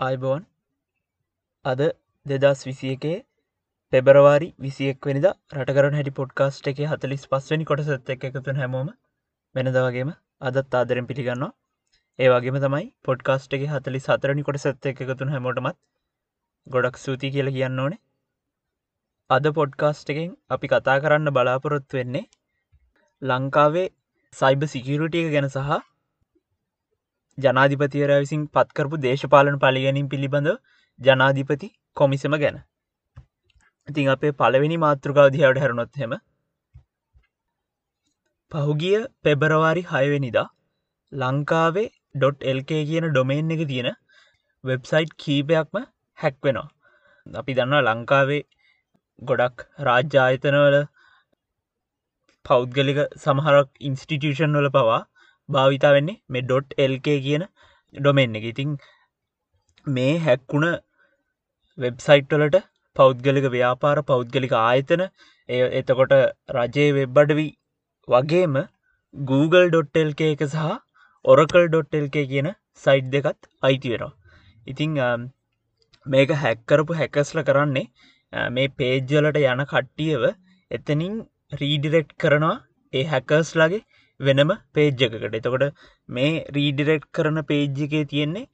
අයිබෝන් අද දෙදස් විසිය එකේ පෙබරවාරි විසියෙක් වනිද රටකරන හැටි පොඩ්කාස්ට් එක හතලිස් පස්වනි කොටසත් එක එකතුන් හැමෝම වෙනදවගේම අදත් ආදරෙන් පිළිගන්නවා. ඒවාගේම තමයි පොඩ්කාස්ට් එක හතලි සතරනි කොට සත්ත එකතුන් හැමෝටමත් ගොඩක් සූති කියල කියන්න ඕනේ. අද පොඩ්කාස්ට් එකෙන් අපි කතා කරන්න බලාපොරොත්තු වෙන්නේ ලංකාවේ සයිබ සිකිරුටිය ගැන සහ ජනාධිපතිවර විසින් පත්කරපු දේශපාලන පලිගැනින් පිළිබඳ ජනාධිපති කොමිසම ගැන. ඉතිං අපේ පළවෙනි මාතෘකාවදිහයට හැරුණොත් හෙම පහුගිය පෙබරවාරි හයවෙනිදා ලංකාවේ. ඩොට්.එල්ක කියන ඩොමේන් එක තියෙන වෙබ්සයිට් කීපයක්ම හැක්වෙනවා අපි දන්නවා ලංකාවේ ගොඩක් රාජ්‍යායතනවල පෞද්ගලික සමහරක් ඉන්ස්ටිටියෂන් වල පවා භාවිතා වෙන්නේ මේ ඩොට් එල්ක කියන ඩොමෙන් එක. ඉතිං මේ හැක්කුණ වෙබ්සයිට්වලට පෞද්ගලික ව්‍යාපාර පෞද්ගලික ආයතන එය එතකොට රජයේ වෙබ්බඩවී වගේම Google.ල්ක එක සහ ඔරකල්.ල්ක කියන සයිට් දෙකත් අයිති වෙනවා. ඉතිං මේක හැක්කරපු හැකස්ල කරන්නේ මේ පේජ්ජලට යන කට්ටියව එතනින් රීඩිරෙක්් කරනවා ඒ හැකර්ස්ලාගේ වෙනම පේජ්ජකට එතකොට මේ රීඩිරෙක්් කරන පේජ්ජිකේ තියෙන්නේ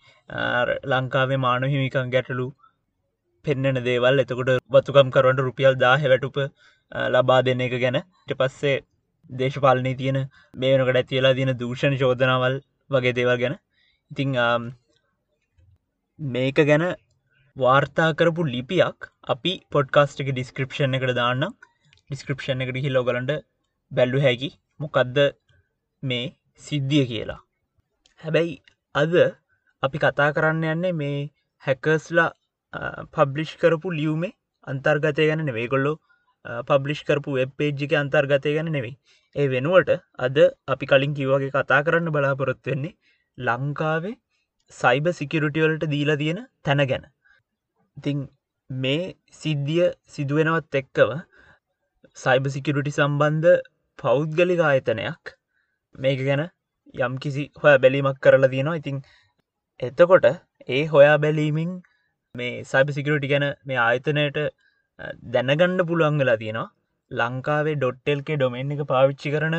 ලංකාවේ මානු හිමිකං ගැටලු පෙන්න්නන දේවල්. එතකොට වතුකම් කරවට රුපියල් දාහ වැටුප ලබා දෙන්න එක ගැන. ට පස්සේ දේශපාලනය තියෙන මේනකට ඇතිලා තියෙන දූෂණ චෝදනාවල් වගේ දේවල් ගැන. ඉතිං මේක ගැන වාර්තා කරපු ලිපියක් අපි පොඩ්කාස්ට එක ඩිස්ක්‍රපෂන් එකට දාන්න ඩිස්ක්‍රපෂන් එකට හිල්ලෝගලන්ට බැල්ලු හැකි. මොකක්ද මේ සිද්ධිය කියලා. හැබැයි අද අපි කතා කරන්න යන්නේ මේ හැකස්ලා පබ්ලිෂ් කරපු ලියුමේ අන්තර්ගතය ගැන නෙවේ කොල්ලො පබ්ලිෂ් කරපු වෙබ් පේජ්ජික අන්තර්ගතය ගැන නෙවෙයි. ඒ වෙනුවට අද අපි කලින් කිව්වගේ කතා කරන්න බලාපොරොත්තු වෙන්නේ ලංකාවේ සයිබ සිකිරුටිවලට දීලා තියෙන තැන ගැන. ඉතිං මේ සිද්ධිය සිදුවෙනවත් එක්කව සයිබ සිකිරුටි සම්බන්ධ පෞද්ගලික ආයතනයක් මේක ගැන යම් කිසි හොය බැලීමක් කරලා තියෙනවා. ඉතිං එතකොට ඒ හොයා බැලීමින් මේ සයිබ සිකරටි ගැන මේ ආයතනයට දැනගණ්ඩ පුළුවන් වෙලා තියෙනවා. ලංකාවේ ඩොට්ටෙල්කේ ඩොමෙන් එක පාවිච්චි කරන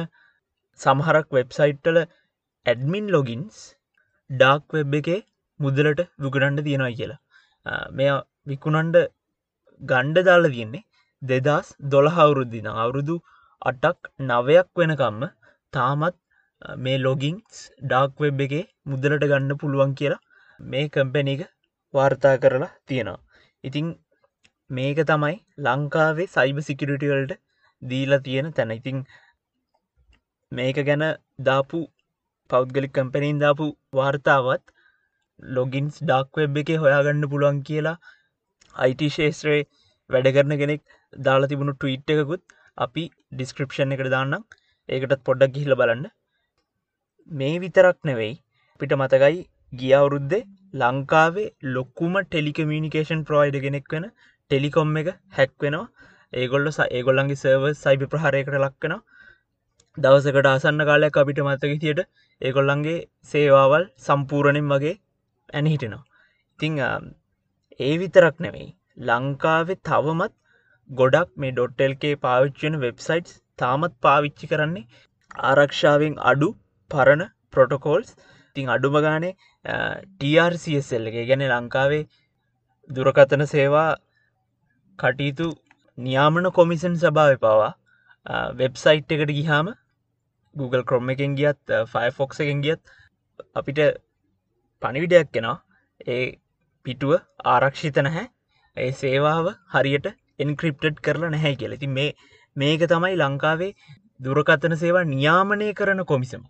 සමහරක් වෙබ්සයිට්ටල ඇඩමින් ලොගින්ස් ඩාක් වෙබ් එකේ මුදලට විකුණන්ඩ තියෙනවා කියලා. මෙය විකුණන්ඩ ගණ්ඩ දාලා තියෙන්නේ දෙදස් දොළහ අවුරුද්ධින අවුරුදු අටක් නවයක් වෙනකම්ම තාමත් මේ ලොගින්ස් ඩාක් වෙබ් එකේ මුදලට ගන්න පුළුවන් කියලා මේ කම්පැන එක වාර්තා කරලා තියෙනවා. ඉතිං මේක තමයි ලංකාවේ සයිබ සිකිරිටිවල්ට දීලා තියෙන තැන. ඉතිං මේක ගැන දාපු පෞද්ගලික් කම්පැනින් දාපු වාර්තාවත් ලොගින්ස් ඩක් වෙබ් එක හොයාගන්න පුළුවන් කියලා අයිට ශේත්‍රයේ වැඩ කරන කෙනෙක් දාලා තිබුණු ට්වීට් එකකුත් අපි ඩිස්ක්‍රපෂන් එකට දාන්නම්. ඒකටත් පොඩ්ඩක් ගිහිල බලන්න. මේ විතරක් නෙවෙයි. පිට මතකයි ගියවුරුද්දේ ලංකාවේ ලොක්කුම ටෙලිකමියනිකේෂන් ප්‍රෝයිඩ කෙනෙක් වෙන ටෙලිකොම් එක හැක්වෙනවා ඒගොල්ල ඒගොල්ලන්ගේ සර්ව සයිබි ප්‍රහරයකට ලක්කෙන දවසකට අසන්න කාලයක් අපිට මතක තියට ඒගොල්ලන්ගේ සේවාවල් සම්පූරණෙන් වගේ ඇන හිටෙනවා. ඉතිං ඒ විතරක් නෙවෙයි. ලංකාවෙ තවමත් ගොඩක් මේ. ඩොට්ටෙල්කේ පාවිච්චෙන වෙබ්සයිට්ස් තාමත් පාවිච්චි කරන්නේ ආරක්ෂාවෙන් අඩු පරණ පොටකෝල්ස් තින් අඩුම ගානේ TRCSL එක. ගැන ලංකාවේ දුරකතන සේවා කටයුතු නියාමන කොමිසන් සභාව පවා වෙබ්සයිට් එකට ගිහාම Google ක්‍රොම් එකෙන් ගියත් ෆයිෆොක්ස එකෙන් ගියත් අපිට පණිවිඩයක් කෙනවා ඒ පිටුව ආරක්ෂිත නැහැ. ඒ සේවාව හරියට එන්ක්‍රිප්ටඩ් කරලා නැහැ කියලති මේ මේක තමයි ලංකාවේ දුරකතන සේවා නියාමනය කරන කොමිසම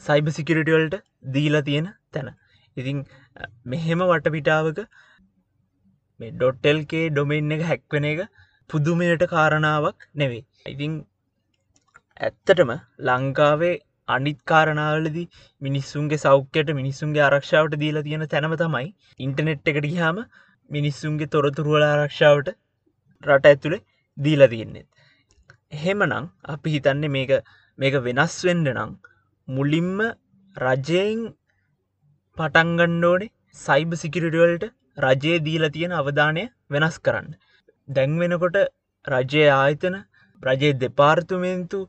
සයිබ සිකිරිටවල්ට දීලා තියෙන තැන. ඉතිං මෙහෙම වටපිටාවක මේ. ඩොට්ටෙල්කේ ඩොමෙන් එක හැක්වෙන එක පුදුමයට කාරණාවක් නෙවෙයි. ඉතිං ඇත්තටම ලංකාවේ අනිත් කාරණාවලදි මිනිස්සුන්ගේ සෞඛ්‍යයට මිනිස්සුන්ගේ ආරක්ෂාවට දීලා තියෙන තැනම තමයි ඉන්ටනෙට් එකට ගිහාම මිනිස්සුන්ගේ තොරතුරුවල ආරක්ෂාවට රට ඇතුළේ දීලා තියෙන්නේ. එහෙමනම් අපි හිතන්නේ මේක මේක වෙනස් වෙන්ඩ නම් මුලින්ම රජයෙන් පටන්ගණ්ඩෝනේ සයිබ සිකිරිටවල්ට රජයේ දීල තියෙන අවධානය වෙනස් කරන්න. දැන් වෙනකොට රජය ආයතන රජයේ දෙපාර්තුමේන්තු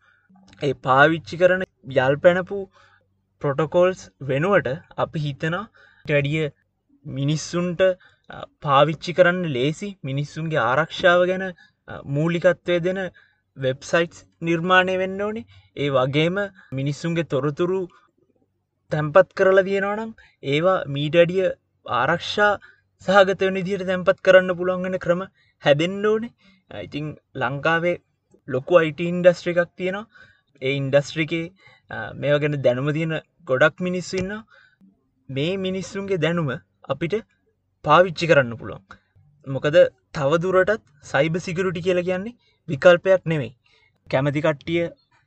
ඒ පාවිච්චි කරන යල් පැනපු ප්‍රොටකෝල්ස් වෙනුවට අපි හිතනා වැඩිය මිනිස්සුන්ට පාවිච්චි කරන්න ලේසි මිනිස්සුන්ගේ ආරක්ෂාව ගැන මූලිකත්වය දෙන වෙබ්සයිටස් නිර්මාණය වෙන්න ඕනේ. ඒ වගේම මිනිස්සුන්ගේ තොරතුරු තැම්පත් කරලා තියෙනවනම් ඒවා මීටඩිය ආරක්ෂා සහගත නිදියට තැන්පත් කරන්න පුළුවන්ගෙන ක්‍රම හැදෙන්න්න ඕනේ. ඉතිං ලංකාවේ ලොකු අයිට ඉන්ඩස්ට්‍ර එකක් තියෙනවා. ඒ ඉන්ඩස්ට්‍රිකේ මේව ගැන දැනුම තියෙන ගොඩක් මිනිස්සු ඉන්න මේ මිනිස්සුන්ගේ දැනුම අපිට පාවිච්චි කරන්න පුළුවන්. මොකද තවදුරටත් සයිබ සිකරුටි කියලා කියන්නේ විකල්පයක් නෙවෙයි කැමති කට්ටිය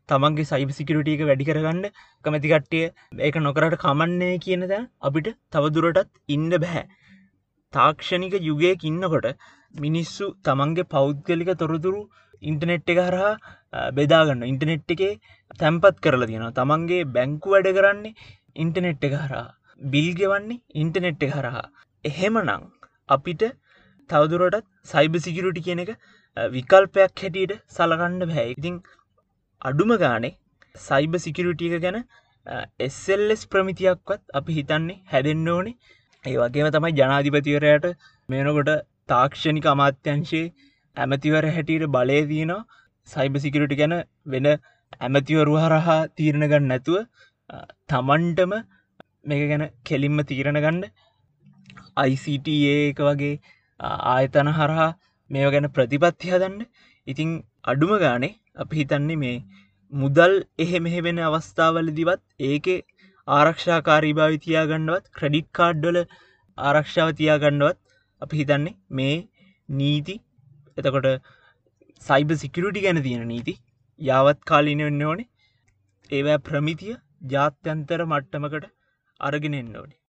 තමන්ගේ සයිබ සිකරුටියක වැඩි කරගන්න කමැති කට්ටිය ඒක නොකරට කමන්නේ කියන දැන් අපිට තවදුරටත් ඉන්න බැහැ තාක්ෂණික යුගයක් ඉන්නකොට මිනිස්සු තමන්ගේ පෞද්ගලික තොරතුරු ඉන්ටනෙට් එක හරහා බෙදාගන්න ඉන්ටනෙට් එකේ තැම්පත් කරලා තියෙනවා. තමන්ගේ බැංකු වැඩ කරන්නේ ඉන්ටනෙට් එක හරහා. බිල්ගෙවන්නේ ඉන්ටනෙට් එක හරහා. එහෙමනං අපිට තවදුරටත් සයිබ සිකිරුටි කියන එක විකල්පයක් හැටියට සලකණ්ඩ බැහැ. ඉතින් අඩුම ගානේ සයිබ සිකිරුටිය ගැන එස්සල්ලෙස් ප්‍රමිතියක්වත් අපි හිතන්නේ හැදෙන්න්න ඕනේ. ඒ වගේම තමයි ජනාධිපතිවරයට මේනකොට තාක්ෂණික අමාත්‍යංශයේ ඇමතිවර හැටියට බලය දයනවා සයිබ සිකරටි ගැන වෙන ඇමතිවරු හරහා තීරණ ගන්න නැතුව තමන්ටම මේක ගැන කෙලින්ම තීරණ ගන්න ICT ඒක වගේ ආයතන හරහා මේ ගැන ප්‍රතිපත්ති හදන්න. ඉතිං අඩුම ගානේ අපි හිතන්නේ මේ මුදල් එහෙ මෙහෙවෙන අවස්ථාවල දිවත් ඒක ආරක්ෂාකාරී භාවි තියාගන්නවත් ක්‍රඩිට් කාඩ්ඩල ආරක්ෂාව තියාගන්නවත් අපි හිතන්නේ මේ නීති එතකොට සයිබ සිකරුටි ගැන තියෙන නීති යාවත් කාලින වෙන්න ඕනේ. ඒවෑ ප්‍රමිතිය ජාත්‍යන්තර මට්ටමකට අරගෙන එන්න ඕනේ.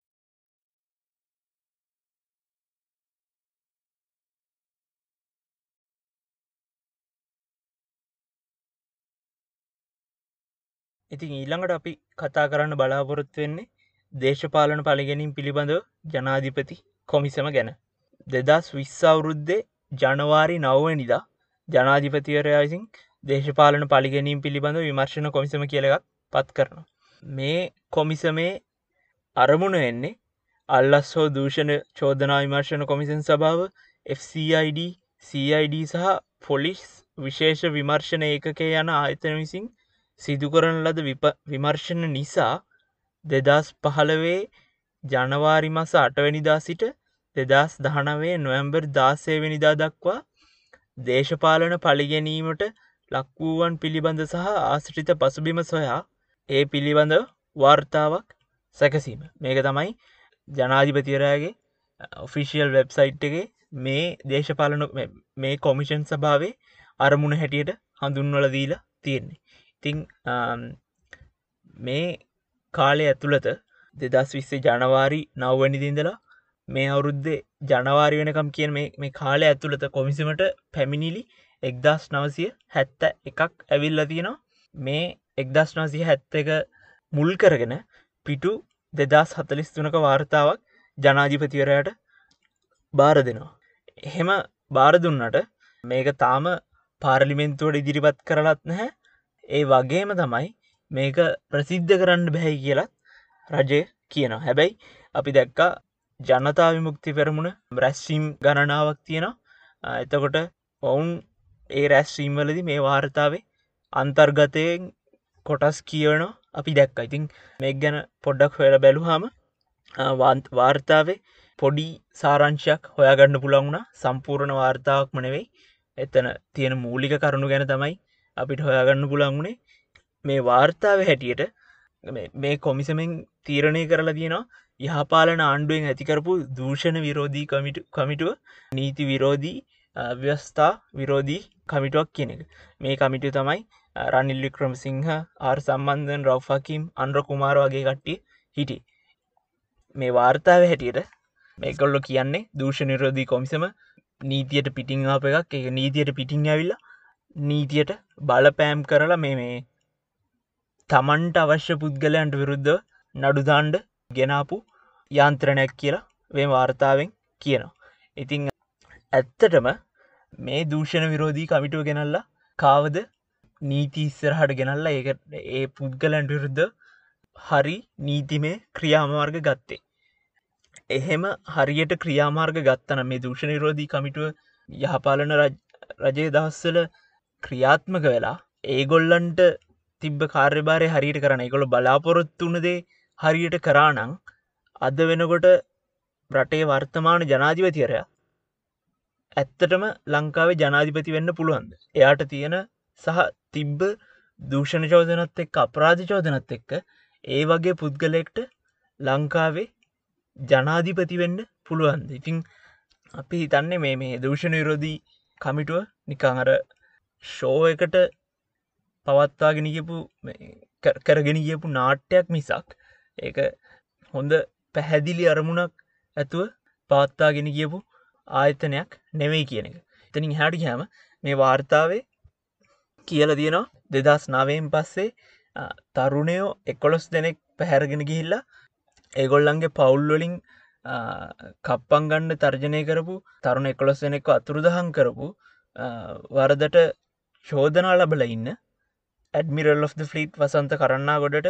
ඉතින් ඊළඟට අපි කතා කරන්න බලාපොරොත්තු වෙන්නේ දේශපාලන පලිගැනින් පිළිබඳව ජනාධිපති කොමිසම ගැන දෙදස් විස්සවුරුද්දේ ජනවාරි නව්වනිදා ජනාධිපතිවරයාසින් දේශපාලන පලිගැනීම් පිළිබඳ විමර්ශණ කොමිසම කියලක් පත් කරන. මේ කොමිසමේ අරමුණ එන්නේ අල්ලස් හෝ දූෂණ චෝදනා විමර්ශණ කොමිසන් සභාව FCID CID සහ පොලිස් විශේෂ විමර්ශණ ඒකකේ යන ආයතන විසින් සිදුකරන ලද විමර්ශණ නිසා දෙදස් පහළවේ ජනවාරි මස අටවැනිදා සිට දෙදස් දහනවේ නොවැම්බර් දාසයවෙනිදා දක්වා දේශපාලන පලිගැනීමට ලක්වූවන් පිළිබඳ සහ ආශ්‍රිත පසුබිම සොයා ඒ පිළිබඳ වාර්තාවක් සැකසීම. මේක තමයි ජනාධිපතිරයාගේ ඔෆිසිියල් වෙබ්සයිට් එක මේ දේශපාලන මේ කොමිෂන් සභාවේ අරමුණ හැටියට හඳුන්වල දීලා තියෙන්නේ. ඉතිං මේ කාලය ඇතුළත දෙදස් විස්සේ ජනවාරි නවවැනිදිඳලා මේ අවුරුද්දේ ජනවාරි වෙනකම් කියන මේ කාලය ඇතුළත කොමිසිමට පැමිණිලි එක්දස් නවසිය හැත්ත එකක් ඇවිල්ල තියෙනවා මේ එක්දස් නසිය හැත්ත එක මුල් කරගෙන පිටු දෙදස් හතලිස් තුනක වාර්තාවක් ජනාධිපතිවරයට බාර දෙනවා. එහෙම බාර දුන්නට මේක තාම පාරලිමෙන්තුවට ඉදිරිපත් කරලත් නැහැ ඒ වගේම තමයි මේක ප්‍රසිද්ධ කරන්න බැහැ කියලත් රජය කියන හැබැයි අපි දැක්කා ජනතා විමුක්ති පෙරමුණ බ්‍රැස්්චීම් ගණනාවක් තියෙනවා. එතකොට ඔවුන් ඒ රැස්්‍රීම්වලදි මේ වාර්තාවේ අන්තර්ගතයෙන් කොටස් කියවන අපි දැක්ක. ඉතින් මේ ගැන පොඩ්ඩක් හොල බැලුහම වාර්තාවේ පොඩි සාරංශයක් හොයාගන්න පුළන්ුණ සම්පූර්ණ වාර්තාවක් මනෙවෙයි එතන තියෙන මූලික කරුණු ගැන තමයි අපිට හොයාගන්න පුළන්ගුණේ මේ වාර්තාව හැටියට. මේ කොමිසමෙන් තීරණය කරලා තියෙනවා යහපාලන ආණ්ඩුවෙන් ඇතිකරපු දූෂණ විරෝධී කමිට කමිටුව නීති විරෝධී ව්‍යස්ථා විරෝධී කමිටුවක් කියන එක. මේ කමිටු තමයි රනිල්ලි ක්‍රමසිංහ ආර් සම්බන්ධන් රව්ෆාකීම් අන්ද්‍ර කුමාර වගේ කට්ටිය හිටි මේ වාර්තාව හැටියට මේකොල්ලො කියන්නේ දූෂ නිරෝධී කොමිසම නීතියට පිටිං ආප එකක්. එක නීතියට පිටිං ඇවිල්ලා නීතියට බලපෑම් කරලා මේ මේ තමන්ට අවශ්‍ය පුද්ගලයන්ට විරුද්ධ නඩුදාන්ඩ ගෙනාපු යන්ත්‍රණයක් කියලා වේ වාර්තාවෙන් කියනවා. ඉතිං ඇත්තටම මේ දූෂණ විරෝධී කමිටුව ගෙනල්ලා කාවද නීති ඉස්සරහට ගෙනල්ලා ඒ ඒ පුද්ගලන්ට විරුද්ධ හරි නීතිමේ ක්‍රියාමාර්ග ගත්තේ. එහෙම හරියට ක්‍රියාමාර්ග ගත්තන මේ දූෂණ විරෝධී කමිටුව යහපාලන රජය දවස්සල ක්‍රියාත්මක වෙලා ඒගොල්ලන්ට තිබ්බ කාර්යභාරය හරියට කරන එකොළ බලාපොරොත්තුනදේ හරියට කරානං අද වෙනකොට රටේ වර්තමාන ජනාධිපතිවරය ඇත්තටම ලංකාවේ ජනාධිපති වෙන්න පුළුවන්ද? එයාට තියෙන සහ තිබ්බ දූෂණ චෝදනත් එක්ක අපරාධ චෝදනත් එක්ක ඒ වගේ පුද්ගලෙක්ට ලංකාවේ ජනාධිපති වෙන්න පුළුවන්ද? ඉතිං අපි හිතන්නේ මේ මේ දූෂණ විරෝධී කමිටුව නිකං අර ෂෝ එකට පවත්වාගෙන කියපු කරගෙන කියපු නාට්‍යයක් මිසක් ඒක හොඳ පැහැදිලි අරමුණක් ඇතුව පවත්තාගෙන කියපු ආයතනයක් නෙවෙයි කියන එක. එතනින් හැටි හැම මේ වාර්තාවේ කියල තියෙනවා දෙදස් නවයෙන් පස්සේ තරුණයෝ එකොළොස් දෙනෙක් පැහැරගෙන ගිහිල්ලා ඒගොල්ලන්ගේ පවුල්වලින් කප්පන් ගන්න තර්ජනය කරපු තරුණ එකොළොස් දෙනෙක්ව අතුරුදහන් කරපු වරදට චෝදනා ලබල ඉන්න ඇඩමිරල් of ෆලිට් වසන්ත කරන්නා ගොඩට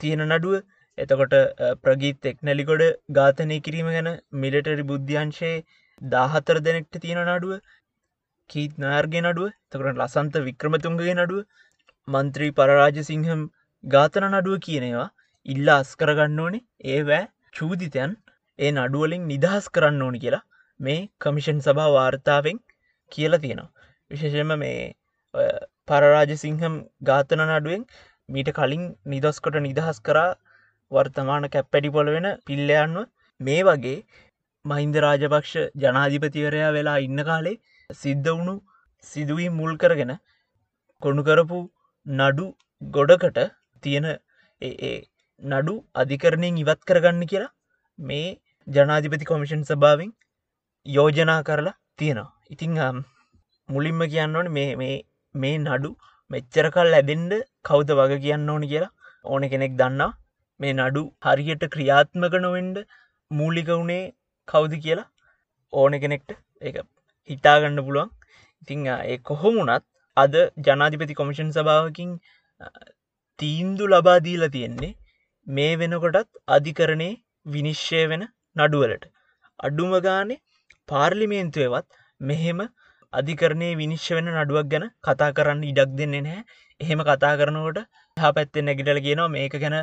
තියෙන නඩුව. එතකොට ප්‍රගීත් එක්නැලිකොඩ ඝාතනය කිරීම ගැන මිලටරි බුද්ධ්‍යංශයේ දාහතර දෙනෙක්ට තියෙන නඩුව කීත් නාර්ගය නඩුව තකට ලසන්ත වික්‍රමතුන්ගේ නඩුව මන්ත්‍රී පරරාජ සිංහම් ඝාතන නඩුව කියනවා ඉල්ලා අස් කරගන්න ඕනේ. ඒවෑ චූදිතයන් ඒ නඩුවලින් නිදහස් කරන්න ඕනි කියලා මේ කමිෂන් සභා වාර්තාවෙන් කියලා තියෙනවා. විශේෂම මේ පරරාජ සිංහම් ඝාතන නඩුවෙන් මීට කලින් නිදස්කොට නිදහස් කරා වර්තමාන කැප්පැඩි පොල වෙන පිල්ලයන්ව මේ වගේ මහින්ද රාජපක්ෂ ජනාධිපතිවරයා වෙලා ඉන්න කාලේ සිද්ධ වුණු සිදුවී මුල් කරගෙන කොණුකරපු නඩු ගොඩකට තියෙන ඒ නඩු අධිකරණයෙන් ඉවත් කරගන්න කියලා මේ ජනාධිපති කොමිෂන් සභාවෙන් යෝජනා කරලා තියෙනවා. ඉතිං මුලින්ම කියන්න ඕන මේ මේ නඩු මෙච්චරකල් ඇදෙන්ඩ කෞද වග කියන්න ඕනි කියලා ඕන කෙනෙක් දන්නා. මේ නඩු හරියට ක්‍රියාත්මක නොවෙන්ඩ මූලික වුණේ කවුද කියලා ඕන කෙනෙක්ට ඒ හිතාගන්න පුළුවන්. ඉතිං ඒ කොහොමුණත් අද ජනාධිපති කොමිෂන් සභාවකින් තීන්දු ලබාදීලා තියෙන්නේ මේ වෙනකොටත් අධිකරණය විනිශ්්‍යය වෙන නඩුවලට. අඩුම ගානේ පාර්ලිමේන්තුවවත් මෙහෙම අධිකරණය විනිශ්්‍ය වෙන නඩුවක් ගැන කතා කරන්න ඉඩක් දෙන්නේ නැහැ එහෙම කතා කරනකොට හා පැත්තෙන් නැගිටල කියනවා මේක ගැන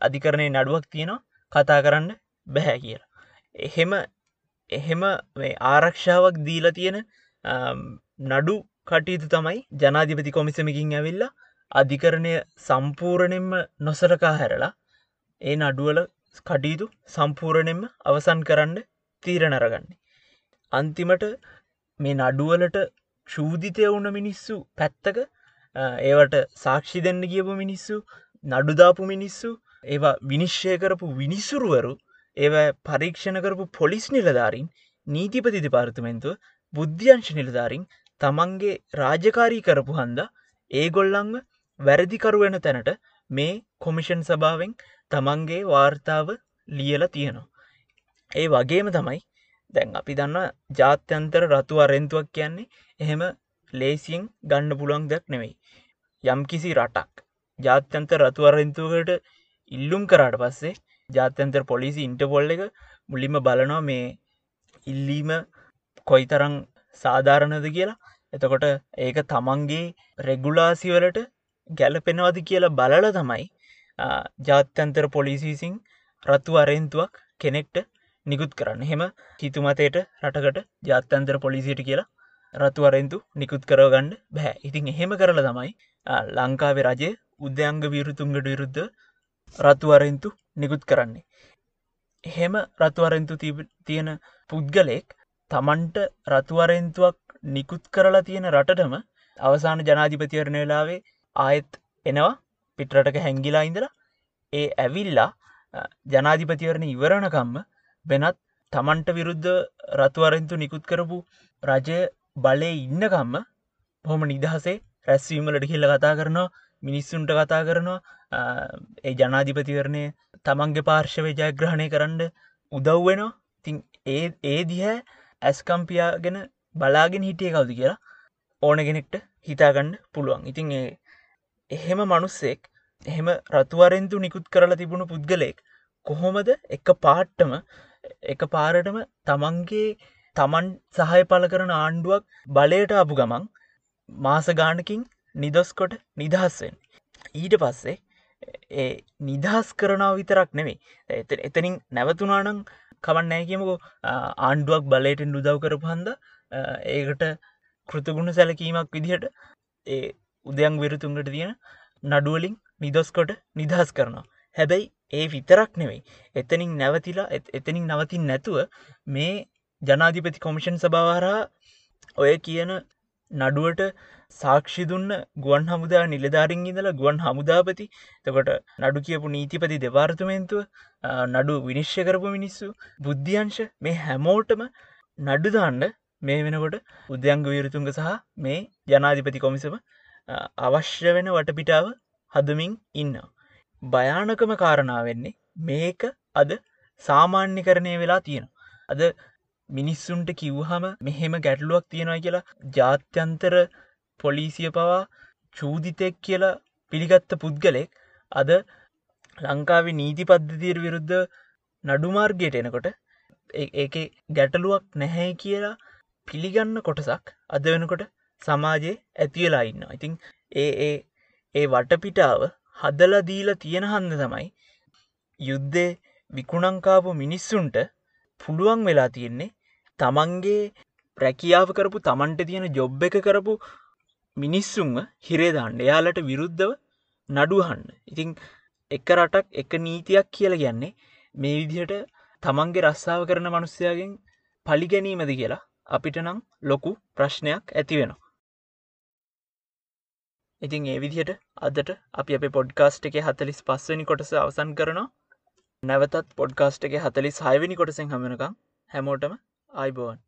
අධිකරණය නඩුවක් තියෙනවා කතා කරන්න බැහැ කියලා. එහෙම එහෙම ආරක්ෂාවක් දීලා තියෙන නඩු කටයුතු තමයි ජනාධිපති කොමිසමකින් ඇවිල්ලා අධිකරණය සම්පූරණයෙන්ම නොසරකා හැරලා ඒ නඩුවල කටයුතු සම්පූරණයෙන්ම අවසන් කරන්න තීරණරගන්නේ. අන්තිමට මේ නඩුවලට ශූදිතය වුණ මිනිස්සු පැත්තක ඒවට සාක්ෂි දෙන්න කියපු මිනිස්සු නඩුදාපු මිනිස්සු ඒවා විනිශ්්‍යය කරපු විනිසුරුවරු ඒව පරීක්ෂණ කරපු පොලිස් නිලධාරින් නීතිපති දෙපාර්තමෙන්තුව බුද්ධ්‍යංශ නිලධාරින් තමන්ගේ රාජකාරී කරපු හන්ද ඒගොල්ලංව වැරදිකරුවෙන තැනට මේ කොමිෂන් සභාවෙන් තමන්ගේ වාර්තාව ලියල තියෙනවා. ඒ වගේම තමයි දැන් අපි දන්න ජාත්‍යන්තර රතු අරෙන්තුවක් කියන්නේ එහෙම ලේසියෙන් ගණ්ඩ පුළුවන් දෙයක් නෙවෙයි. යම් කිසි රටක් ජාත්‍යන්ත රතු අරෙන්තුවකට ඉල්ලුම් කරාට පස්සේ ජාත්‍යන්තර පොලිසි ඉන්ටපොල්ල එක මුලින්ම බලනවා මේ ඉල්ලීම කොයි තරං සාධාරණද කියලා එතකොට ඒක තමන්ගේ රෙගුලාසිවලට ගැලපෙනවාද කියලා බලල තමයි ජාත්‍යන්තර පොලිසිසිං රත්තු අරෙන්තුවක් කෙනෙක්ට නිකුත් කරන්න. හෙම හිතුමතයට රටකට ජාත්‍යන්තර පොලිසිට කියලා රතු අරෙන්තු නිකුත් කරගන්න බැහැ ඉතින් එහෙම කරල තමයි ලංකාවේ රජය උද්‍යංග විරුතුන්ගට විරුද්ධ රතු අරෙන්තු නිකුත් කරන්නේ. එහෙම රතුවරෙන්තු තියෙන පුද්ගලෙක් තමන්ට රතුවරෙන්තුවක් නිකුත් කරලා තියෙන රටටම අවසාන ජනාධිපතිවරණ වෙලාවේ ආයෙත් එනවා පිටරටක හැංගිලා ඉඳලා. ඒ ඇවිල්ලා ජනාධිපතිවරණ ඉවරණකම්ම වෙනත් තමන්ට විරුද්ධ රතුවරෙන්තු නිකුත් කරපු රජය බලය ඉන්නකම්ම බොහොම නිදහසේ රැස්වීමලට කියල්ල කතා කරනවා මිනිස්සුන්ට කතා කරනවා. ඒ ජනාධිපතිවරණය තමන්ගේ පාර්ශවය ජයග්‍රහණය කරන්න උදව්වෙනවා තින් ඒ ඒ දිහ ඇස්කම්පියාගෙන බලාගෙන හිටිය කවුද කියලා ඕන කෙනෙක්ට හිතාගන්න පුළුවන්. ඉතින් ඒ එහෙම මනුස්සෙක් එහෙම රතුවරෙන්තු නිකුත් කරලා තිබුණු පුද්ගලෙක් කොහොමද එක පාට්ටම එක පාරටම තමන්ගේ තමන් සහය පල කරන ආණ්ඩුවක් බලයට අපපු ගමන් මාස ගානකින් නිදොස්කොට නිදහස්වෙන් ඊට පස්සේ ඒ නිදහස් කරනාව විතරක් නෙවෙයි එත එතනින් නැවතුනානං කවන්නෑ කියමකෝ. ආණ්ඩුවක් බලයට නුදව් කරපු හන්ද ඒකට කෘතගුණ සැලකීමක් විදිහට ඒ උදයන් විරතුන්ගට තියෙන නඩුවලින් නිදොස්කොට නිදහස් කරනවා. හැබැයි ඒ විතරක් නෙවෙයි එතනින් නැවතිලා එතනින් නවතින් නැතුව මේ ජනාධිපති කොමිෂන් සභාවාරා ඔය කියන නඩුවට සාක්ෂි දුන්න ගුවන් හමුදා නිලධාරින් ඉඳලා ගුවන් හමුදාපති තකොට නඩු කියපු නීතිපති දෙපාර්තමේන්තුව නඩු විනිශ්්‍ය කරපු මිනිස්සු බුද්ධියංශ මේ හැමෝටම නඩුදාන්න මේ වෙනකොට උද්‍යංග විරතුන්ග සහ මේ ජනාධිපති කොමිසම අවශ්‍ය වෙන වටපිටාව හදමින් ඉන්න. භයානකම කාරණාවෙන්නේ මේක අද සාමාන්‍ය කරණය වෙලා තියෙන. අද මිනිස්සුන්ට කිව්හම මෙහෙම ගැටලුවක් තියෙනවා කියලා ජාත්‍යන්තර පොලිසිය පවා චූදිතෙක් කියලා පිළිගත්ත පුද්ගලෙක් අද ලංකාවේ නීති පද්ධතියට විරුද්ධ නඩුමාර්ගයට එනකොට ඒ ගැටලුවක් නැහැ කියලා පිළිගන්න කොටසක් අද වෙනකොට සමාජයේ ඇතිවෙලා ඉන්න ඉතිං ඒ ඒ ඒ වටපිටාව හදල දීල තියෙන හන්ද තමයි යුද්ධේ විකුණංකාපු මිනිස්සුන්ට පුළුවන් වෙලා තියෙන්නේ තමන්ගේ රැකියාව කරපු තමන්ට තියෙන ජොබ් එක කරපු මිනිස්සුන්ම හිරේදාන්න එයාලට විරුද්ධව නඩුහන්න ඉතිං එක රටක් එක නීතියක් කියල කියන්නේ මේ විදිහට තමන්ගේ රස්සාාව කරන මනුස්සයාගෙන් පලිගැනීමද කියලා අපිට නම් ලොකු ප්‍රශ්නයක් ඇති වෙනවා. ඉතින් ඒ විදිහට අදට අපි අප පොඩ්කාස්ට් එක හතලිස් පස්වනි කොටස අවසන් කරනවා. නැවතත් පොඩ්කාස්ට් එක හතලි සයවැනි කොටසෙන් හමනකම් හැමෝටම අයිබෝවන්